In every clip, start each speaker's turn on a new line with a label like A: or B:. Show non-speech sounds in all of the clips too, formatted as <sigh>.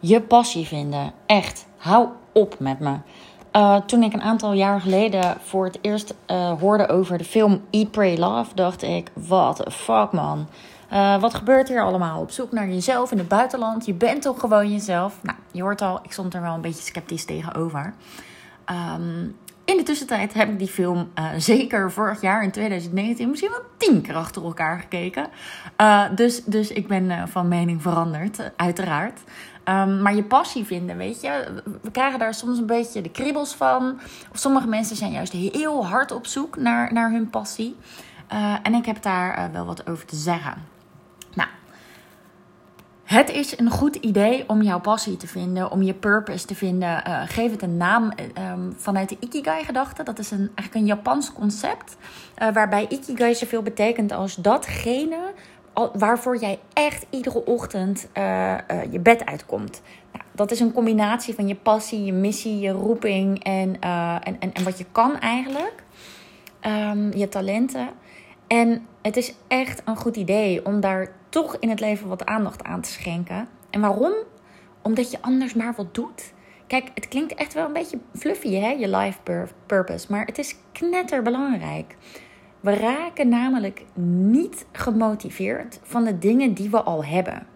A: je passie vinden. Echt, hou op met me. Uh, toen ik een aantal jaar geleden voor het eerst uh, hoorde over de film Eat, Pray, Love, dacht ik: wat fuck man. Uh, wat gebeurt hier allemaal? Op zoek naar jezelf in het buitenland. Je bent toch gewoon jezelf? Nou, je hoort al, ik stond er wel een beetje sceptisch tegenover. Um, in de tussentijd heb ik die film uh, zeker vorig jaar in 2019 misschien wel tien keer achter elkaar gekeken. Uh, dus, dus ik ben uh, van mening veranderd, uiteraard. Um, maar je passie vinden, weet je. We krijgen daar soms een beetje de kriebels van. Of sommige mensen zijn juist heel hard op zoek naar, naar hun passie. en ik heb daar wel wat over te zeggen. Het is een goed idee om jouw passie te vinden, om je purpose te vinden. Uh, geef het een naam um, vanuit de Ikigai-gedachte. Dat is een, eigenlijk een Japans concept. Uh, waarbij Ikigai zoveel betekent als datgene waarvoor jij echt iedere ochtend je bed uitkomt. Nou, dat is een combinatie van je passie, je missie, je roeping en, en, en, en, wat je kan eigenlijk. Um, je talenten. En het is echt een goed idee om daar toch in het leven wat aandacht aan te schenken. En waarom? Omdat je anders maar wat doet. Kijk, het klinkt echt wel een beetje fluffy, hè, je life purpose. Maar het is knetterbelangrijk. We raken namelijk niet gemotiveerd van de dingen die we al hebben.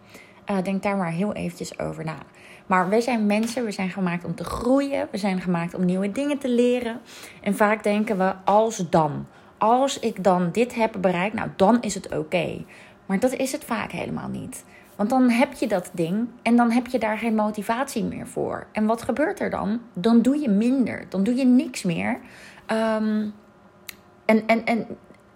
A: Uh, denk daar maar heel eventjes over na. Maar wij zijn mensen, we zijn gemaakt om te groeien. We zijn gemaakt om nieuwe dingen te leren. En vaak denken we als dan. Als ik dan dit heb bereikt, nou dan is het oké. Maar dat is het vaak helemaal niet. Want dan heb je dat ding en dan heb je daar geen motivatie meer voor. En wat gebeurt er dan? Dan doe je minder. Dan doe je niks meer. Um, en, en, en,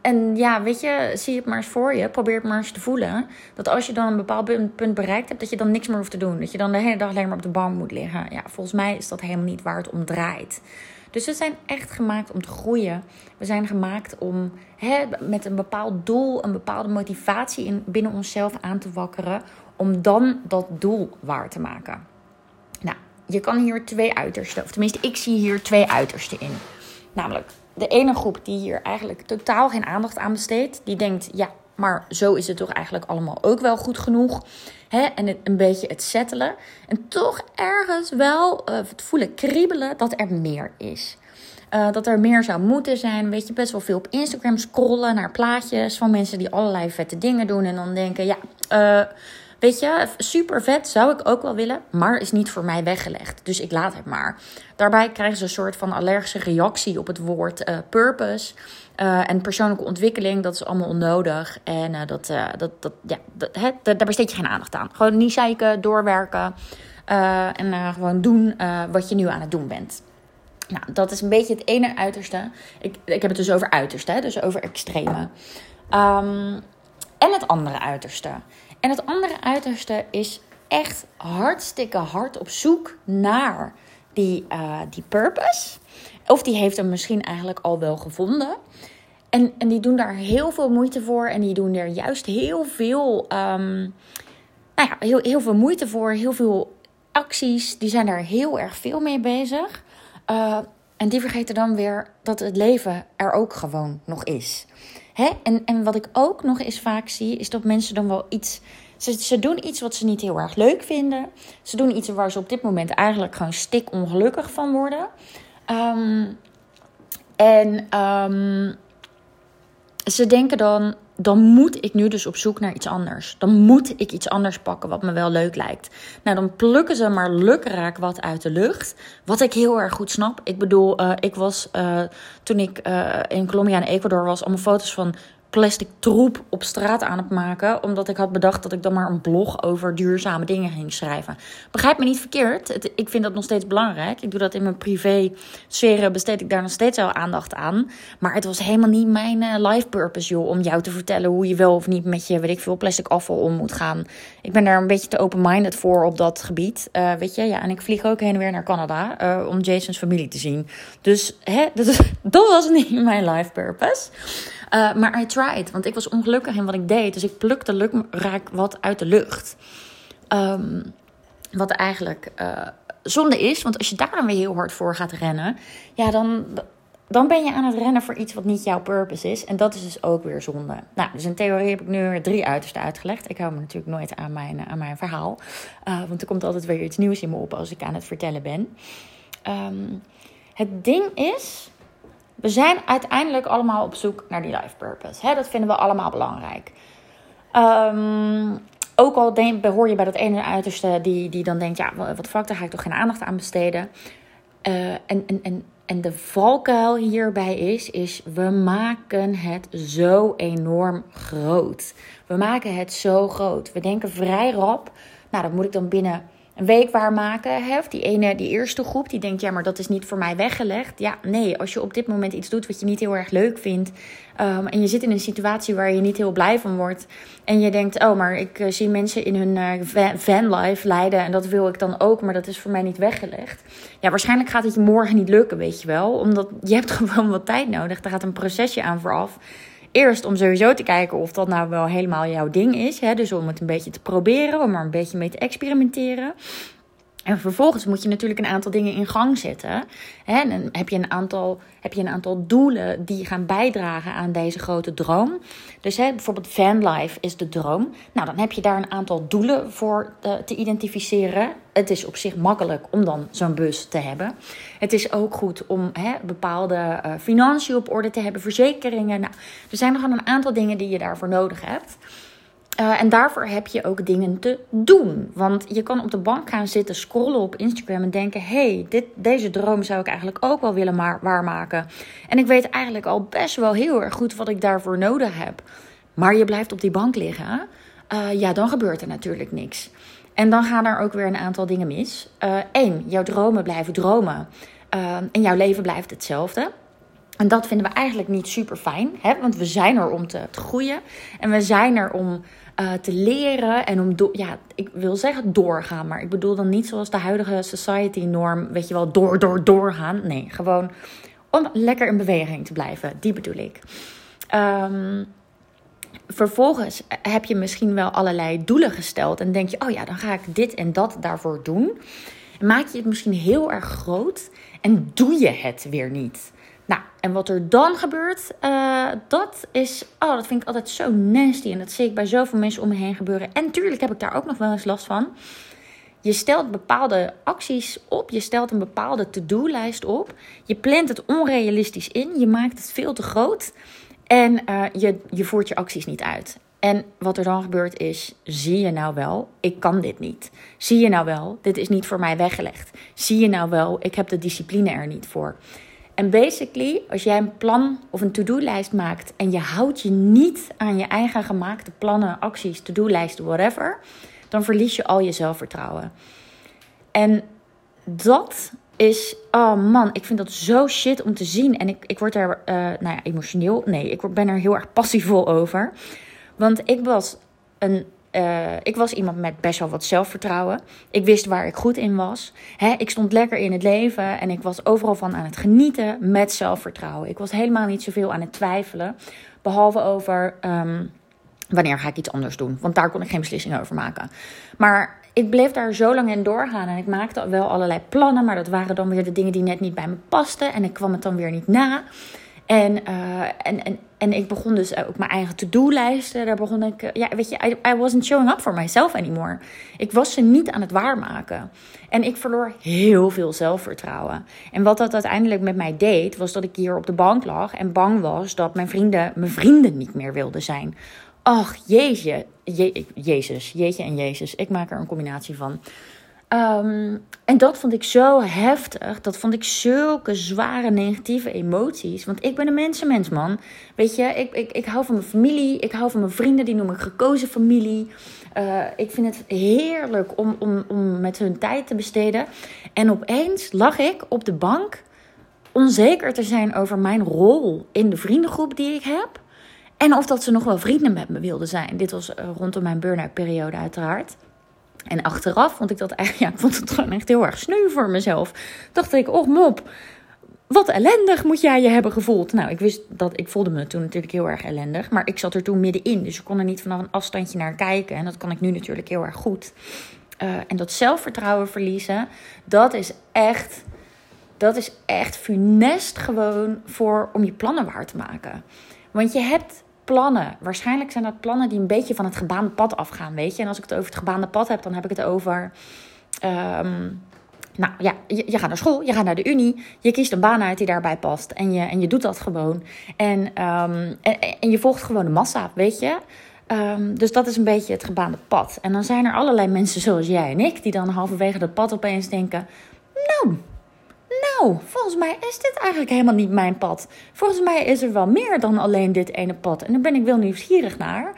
A: en ja, weet je, zie het maar eens voor je. Probeer het maar eens te voelen. Dat als je dan een bepaald punt bereikt hebt, dat je dan niks meer hoeft te doen. Dat je dan de hele dag alleen maar op de bank moet liggen. Ja, volgens mij is dat helemaal niet waar het om draait. Dus we zijn echt gemaakt om te groeien. We zijn gemaakt om hè, met een bepaald doel, een bepaalde motivatie in, binnen onszelf aan te wakkeren. Om dan dat doel waar te maken. Nou, je kan hier twee uitersten, of tenminste, ik zie hier twee uitersten in. Namelijk de ene groep die hier eigenlijk totaal geen aandacht aan besteedt. Die denkt, ja, maar zo is het toch eigenlijk allemaal ook wel goed genoeg. Hè? En een beetje het settelen. En toch ergens wel uh, het voelen kriebelen dat er meer is. Uh, dat er meer zou moeten zijn. Weet je, best wel veel op Instagram scrollen naar plaatjes van mensen die allerlei vette dingen doen. En dan denken, ja, uh, weet je, super vet zou ik ook wel willen, maar is niet voor mij weggelegd. Dus ik laat het maar. Daarbij krijgen ze een soort van allergische reactie op het woord uh, purpose. Uh, en persoonlijke ontwikkeling, dat is allemaal onnodig. En uh, dat, dat, dat, ja, daar besteed je geen aandacht aan. Gewoon niet zeiken, doorwerken. en gewoon doen wat je nu aan het doen bent. Nou, dat is een beetje het ene uiterste. Ik, ik heb het dus over uiterste, hè, dus over extreme. Um, en het andere uiterste. En het andere uiterste is echt hartstikke hard op zoek naar die, die purpose. Of die heeft hem misschien eigenlijk al wel gevonden. En, en die doen daar heel veel moeite voor. En die doen er juist heel veel, um, nou ja, heel, heel veel moeite voor. Heel veel acties. Die zijn daar heel erg veel mee bezig. Uh, en die vergeten dan weer dat het leven er ook gewoon nog is. Hè? En, en wat ik ook nog eens vaak zie, is dat mensen dan wel iets. Ze, ze doen iets wat ze niet heel erg leuk vinden. Ze doen iets waar ze op dit moment eigenlijk gewoon stik ongelukkig van worden. Um, en um, ze denken dan, dan moet ik nu dus op zoek naar iets anders. Dan moet ik iets anders pakken wat me wel leuk lijkt. Nou, dan plukken ze maar lukraak wat uit de lucht. Wat ik heel erg goed snap. Ik bedoel, uh, ik was uh, toen ik uh, in Colombia en Ecuador was, allemaal foto's van plastic troep op straat aan het maken. Omdat ik had bedacht dat ik dan maar een blog over duurzame dingen ging schrijven. Begrijp me niet verkeerd. Ik vind dat nog steeds belangrijk. Ik doe dat in mijn privé sferen. Besteed ik daar nog steeds wel aandacht aan. Maar het was helemaal niet mijn uh, life purpose, joh. Om jou te vertellen hoe je wel of niet met je, weet ik veel, plastic afval om moet gaan. Ik ben daar een beetje te open-minded voor op dat gebied. Uh, weet je, ja. En ik vlieg ook heen en weer naar Canada. Uh, om Jason's familie te zien. Dus hè, <laughs> dat, dat was niet mijn life purpose. Uh, maar I tried, want ik was ongelukkig in wat ik deed. Dus ik plukte lukraak wat uit de lucht. Um, wat eigenlijk uh, zonde is, want als je daar dan weer heel hard voor gaat rennen, ja, dan, dan ben je aan het rennen voor iets wat niet jouw purpose is. En dat is dus ook weer zonde. Nou, dus in theorie heb ik nu drie uitersten uitgelegd. Ik hou me natuurlijk nooit aan mijn, aan mijn verhaal. Want er komt altijd weer iets nieuws in me op als ik aan het vertellen ben. Um, het ding is, we zijn uiteindelijk allemaal op zoek naar die life purpose. Hè? Dat vinden we allemaal belangrijk. Um, ook al denk, hoor je bij dat ene uiterste die, die dan denkt: ja, wat fuck, daar ga ik toch geen aandacht aan besteden. Uh, en, en, en, en de valkuil hierbij is, is we maken het zo enorm groot. We maken het zo groot. We denken vrij rap, nou dat moet ik dan binnen een week waarmaken. Die ene, die eerste groep, die denkt, ja, maar dat is niet voor mij weggelegd. Ja, nee, als je op dit moment iets doet wat je niet heel erg leuk vindt. Um, en je zit in een situatie waar je niet heel blij van wordt. En je denkt, oh, maar ik uh, zie mensen in hun uh, vanlife lijden. En dat wil ik dan ook, maar dat is voor mij niet weggelegd. Ja, waarschijnlijk gaat het je morgen niet lukken, weet je wel. Omdat je hebt <laughs> gewoon wat tijd nodig. Er gaat een procesje aan vooraf. Eerst om sowieso te kijken of dat nou wel helemaal jouw ding is. Hè? Dus om het een beetje te proberen, om er een beetje mee te experimenteren. En vervolgens moet je natuurlijk een aantal dingen in gang zetten. En dan heb je, een aantal, heb je een aantal doelen die gaan bijdragen aan deze grote droom. Dus hè, bijvoorbeeld vanlife is de droom. Nou, dan heb je daar een aantal doelen voor te, eh, te identificeren. Het is op zich makkelijk om dan zo'n bus te hebben. Het is ook goed om hè, bepaalde uh, financiën op orde te hebben, verzekeringen. Nou, er zijn nog een aantal dingen die je daarvoor nodig hebt. Uh, en daarvoor heb je ook dingen te doen. Want je kan op de bank gaan zitten, scrollen op Instagram en denken: hey, dit, deze droom zou ik eigenlijk ook wel willen waarmaken. En ik weet eigenlijk al best wel heel erg goed wat ik daarvoor nodig heb. Maar je blijft op die bank liggen. Uh, ja, dan gebeurt er natuurlijk niks. En dan gaan er ook weer een aantal dingen mis. Eén, uh, jouw dromen blijven dromen. en jouw leven blijft hetzelfde. En dat vinden we eigenlijk niet super fijn, hè? want we zijn er om te groeien. En we zijn er om uh, te leren en om, ja, ik wil zeggen doorgaan, maar ik bedoel dan niet zoals de huidige society norm, weet je wel, door, door, doorgaan. Nee, gewoon om lekker in beweging te blijven, die bedoel ik. Um, vervolgens heb je misschien wel allerlei doelen gesteld en denk je, oh ja, dan ga ik dit en dat daarvoor doen. En maak je het misschien heel erg groot en doe je het weer niet. Nou, en wat er dan gebeurt, uh, dat is. Oh, dat vind ik altijd zo nasty. En dat zie ik bij zoveel mensen om me heen gebeuren. En natuurlijk heb ik daar ook nog wel eens last van. Je stelt bepaalde acties op. Je stelt een bepaalde to-do-lijst op. Je plant het onrealistisch in. Je maakt het veel te groot. En uh, je, je voert je acties niet uit. En wat er dan gebeurt is: zie je nou wel, ik kan dit niet. Zie je nou wel, dit is niet voor mij weggelegd. Zie je nou wel, ik heb de discipline er niet voor. En basically, als jij een plan of een to-do-lijst maakt en je houdt je niet aan je eigen gemaakte plannen, acties, to-do-lijsten, whatever, dan verlies je al je zelfvertrouwen. En dat is, oh man, ik vind dat zo shit om te zien. En ik, ik word daar, uh, nou ja, emotioneel, nee, ik ben er heel erg passievol over. Want ik was een uh, ik was iemand met best wel wat zelfvertrouwen. Ik wist waar ik goed in was. Hè, ik stond lekker in het leven en ik was overal van aan het genieten met zelfvertrouwen. Ik was helemaal niet zoveel aan het twijfelen. Behalve over um, wanneer ga ik iets anders doen. Want daar kon ik geen beslissing over maken. Maar ik bleef daar zo lang in doorgaan. En ik maakte wel allerlei plannen. Maar dat waren dan weer de dingen die net niet bij me pasten. En ik kwam het dan weer niet na. En, uh, en, en ik begon dus ook mijn eigen to-do-lijsten. Daar begon ik, uh, ja, weet je, I, wasn't showing up for myself anymore. Ik was ze niet aan het waarmaken. En ik verloor heel veel zelfvertrouwen. En wat dat uiteindelijk met mij deed, was dat ik hier op de bank lag en bang was dat mijn vrienden mijn vrienden niet meer wilden zijn. Ach, jeetje, je, Jezus, jeetje en Jezus. Ik maak er een combinatie van. Um, en dat vond ik zo heftig. Dat vond ik zulke zware negatieve emoties. Want ik ben een mensenmens, man. Weet je, ik, ik, ik hou van mijn familie. Ik hou van mijn vrienden. Die noem ik gekozen familie. Uh, ik vind het heerlijk om, om, om met hun tijd te besteden. En opeens lag ik op de bank onzeker te zijn over mijn rol in de vriendengroep die ik heb. En of dat ze nog wel vrienden met me wilden zijn. Dit was uh, rondom mijn burn-out periode uiteraard. En achteraf vond ik dat eigenlijk, <laughs> ja, ik vond het gewoon echt heel erg sneu voor mezelf. Dacht ik, oh mop, wat ellendig moet jij je hebben gevoeld. Nou, ik wist dat, ik voelde me toen natuurlijk heel erg ellendig. Maar ik zat er toen middenin, dus ik kon er niet vanaf een afstandje naar kijken. En dat kan ik nu natuurlijk heel erg goed. Uh, en dat zelfvertrouwen verliezen, dat is echt dat is echt funest gewoon voor om je plannen waar te maken. Want je hebt plannen. Waarschijnlijk zijn dat plannen die een beetje van het gebaande pad afgaan, weet je. En als ik het over het gebaande pad heb, dan heb ik het over... ehm, nou ja, je, je, gaat naar school, je gaat naar de unie, je kiest een baan uit die daarbij past en je, en je doet dat gewoon. En, ehm, en, je volgt gewoon de massa, weet je. Um, dus dat is een beetje het gebaande pad. En dan zijn er allerlei mensen zoals jij en ik, die dan halverwege dat pad opeens denken: Nou, nou, volgens mij is dit eigenlijk helemaal niet mijn pad. Volgens mij is er wel meer dan alleen dit ene pad. En daar ben ik wel nieuwsgierig naar.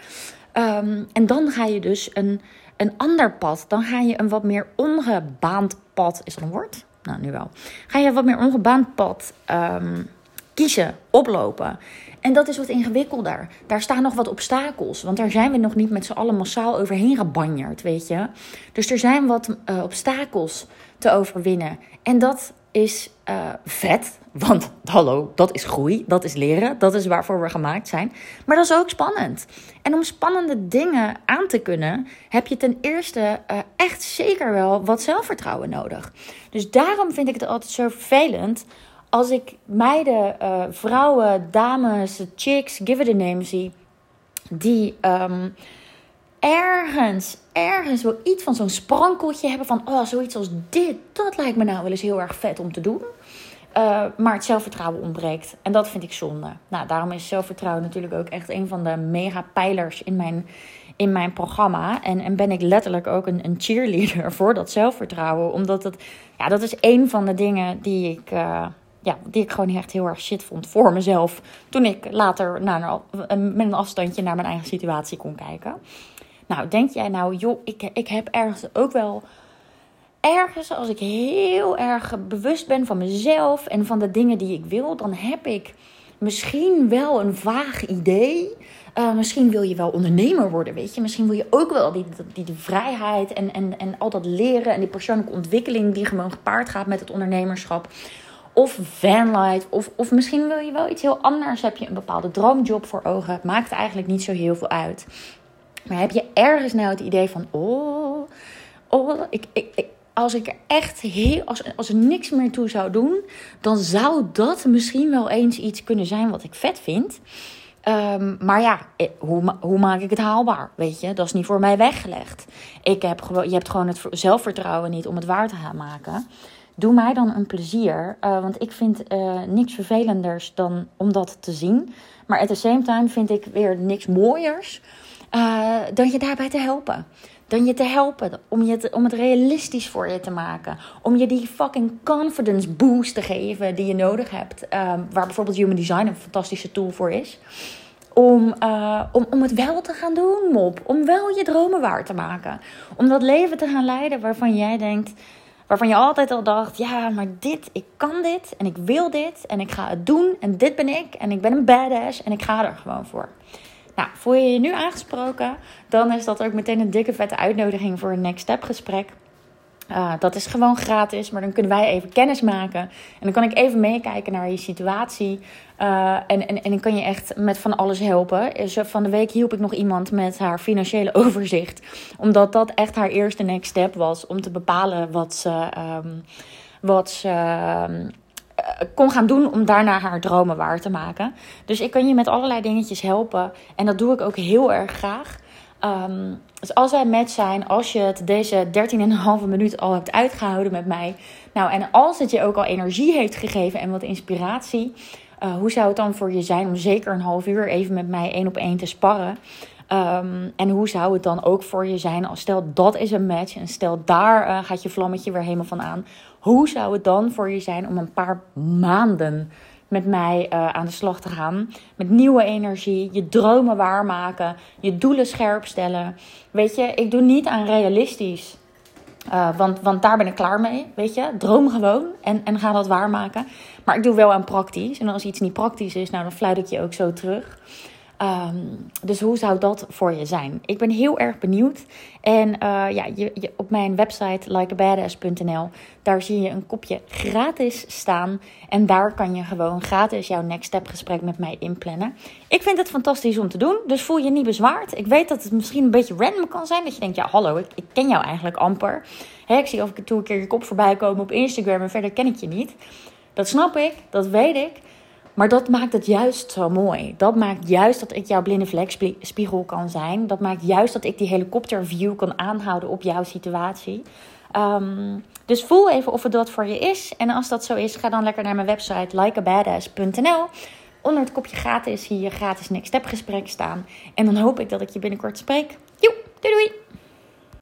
A: Um, en dan ga je dus een, een ander pad. Dan ga je een wat meer ongebaand pad. Is dat een woord? Nou, nu wel. Ga je een wat meer ongebaand pad um, oplopen. En dat is wat ingewikkelder. Daar staan nog wat obstakels. Want daar zijn we nog niet met z'n allen massaal overheen gebanjerd, weet je. Dus er zijn wat uh, obstakels te overwinnen. En dat is uh, vet. Want <laughs> hallo, dat is groei, dat is leren, dat is waarvoor we gemaakt zijn. Maar dat is ook spannend. En om spannende dingen aan te kunnen, heb je ten eerste uh, echt zeker wel wat zelfvertrouwen nodig. Dus daarom vind ik het altijd zo vervelend als ik meiden, uh, vrouwen, dames, chicks, give it a name zie, die um, ergens, ergens wel iets van zo'n sprankeltje hebben van, oh, zoiets als dit, dat lijkt me nou wel eens heel erg vet om te doen. Uh, maar het zelfvertrouwen ontbreekt. En dat vind ik zonde. Nou, daarom is zelfvertrouwen natuurlijk ook echt een van de mega pijlers in mijn, in mijn programma. En, en ben ik letterlijk ook een, een cheerleader <laughs> voor dat zelfvertrouwen. Omdat het, ja, dat is een van de dingen die ik, uh, ja, die ik gewoon echt heel erg shit vond voor mezelf. Toen ik later naar, met een afstandje naar mijn eigen situatie kon kijken. Nou, denk jij nou, joh, ik, ik heb ergens ook wel. Ergens, als ik heel erg bewust ben van mezelf en van de dingen die ik wil, dan heb ik misschien wel een vaag idee. Uh, misschien wil je wel ondernemer worden, weet je. Misschien wil je ook wel die, die, die vrijheid en, en, en al dat leren en die persoonlijke ontwikkeling die gewoon gepaard gaat met het ondernemerschap of vanlight. Of, of misschien wil je wel iets heel anders. Heb je een bepaalde droomjob voor ogen. Het maakt eigenlijk niet zo heel veel uit. Maar heb je ergens nou het idee van... Oh, oh ik, ik, als ik er echt heel... Als, als er niks meer toe zou doen... Dan zou dat misschien wel eens iets kunnen zijn wat ik vet vind. Um, maar ja, eh, hoe, hoe maak ik het haalbaar? Weet je, dat is niet voor mij weggelegd. Ik heb gewoon, je hebt gewoon het zelfvertrouwen niet om het waar te maken doe mij dan een plezier. Uh, want ik vind uh, niks vervelenders dan om dat te zien. Maar at the same time vind ik weer niks mooiers uh, dan je daarbij te helpen. Dan je te helpen om, je te, om het realistisch voor je te maken. Om je die fucking confidence boost te geven die je nodig hebt. waar bijvoorbeeld Human Design een fantastische tool voor is. Om, om, om het wel te gaan doen, mop. Om wel je dromen waar te maken. Om dat leven te gaan leiden waarvan jij denkt Waarvan je altijd al dacht: ja, maar dit, ik kan dit en ik wil dit en ik ga het doen en dit ben ik en ik ben een badass en ik ga er gewoon voor. Nou, voel je je nu aangesproken, dan is dat ook meteen een dikke vette uitnodiging voor een next step gesprek. Uh, dat is gewoon gratis, maar dan kunnen wij even kennis maken. En dan kan ik even meekijken naar je situatie. Uh, en, en, en dan kan je echt met van alles helpen. van de week hielp ik nog iemand met haar financiële <laughs> overzicht. Omdat dat echt haar eerste next step was. Om te bepalen wat ze, um, wat ze um, kon gaan doen om daarna haar dromen waar te maken. Dus ik kan je met allerlei dingetjes helpen. En dat doe ik ook heel erg graag. Um, dus als wij met zijn, als je het deze 13,5 minuut al hebt uitgehouden met mij. Nou, en als het je ook al energie heeft gegeven en wat inspiratie. Uh, hoe zou het dan voor je zijn om zeker een half uur even met mij één op één te sparren? Um, en hoe zou het dan ook voor je zijn als stel dat is een match en stel daar uh, gaat je vlammetje weer helemaal van aan. Hoe zou het dan voor je zijn om een paar maanden met mij uh, aan de slag te gaan. Met nieuwe energie, je dromen waarmaken, je doelen scherp stellen. Weet je, ik doe niet aan realistisch. Uh, want, want daar ben ik klaar mee, weet je. Droom gewoon en, en ga dat waarmaken. Maar ik doe wel aan praktisch. En als iets niet praktisch is, nou, dan fluit ik je ook zo terug. Ehm, dus hoe zou dat voor je zijn? Ik ben heel erg benieuwd. En eh, ja, je, op mijn website likeabadass.nl, daar zie je een kopje gratis staan. En daar kan je gewoon gratis jouw next step gesprek met mij inplannen. Ik vind het fantastisch om te doen, dus voel je niet bezwaard. Ik weet dat het misschien een beetje random kan zijn. Dat je denkt, ja hallo, ik, ik ken jou eigenlijk amper. ik zie of ik toe een keer je kop voorbij komen op Instagram en verder ken ik je niet. Dat snap ik, dat weet ik. Maar dat maakt het juist zo mooi. Dat maakt juist dat ik jouw blinde vlekspiegel kan zijn. Dat maakt juist dat ik die helikopterview kan aanhouden op jouw situatie. Ehm, dus voel even of het dat voor je is. En als dat zo is, ga dan lekker naar mijn website likeabadass.nl. Onder het kopje gratis zie je gratis next step gesprek staan. En dan hoop ik dat ik je binnenkort spreek. Joep, doei doei!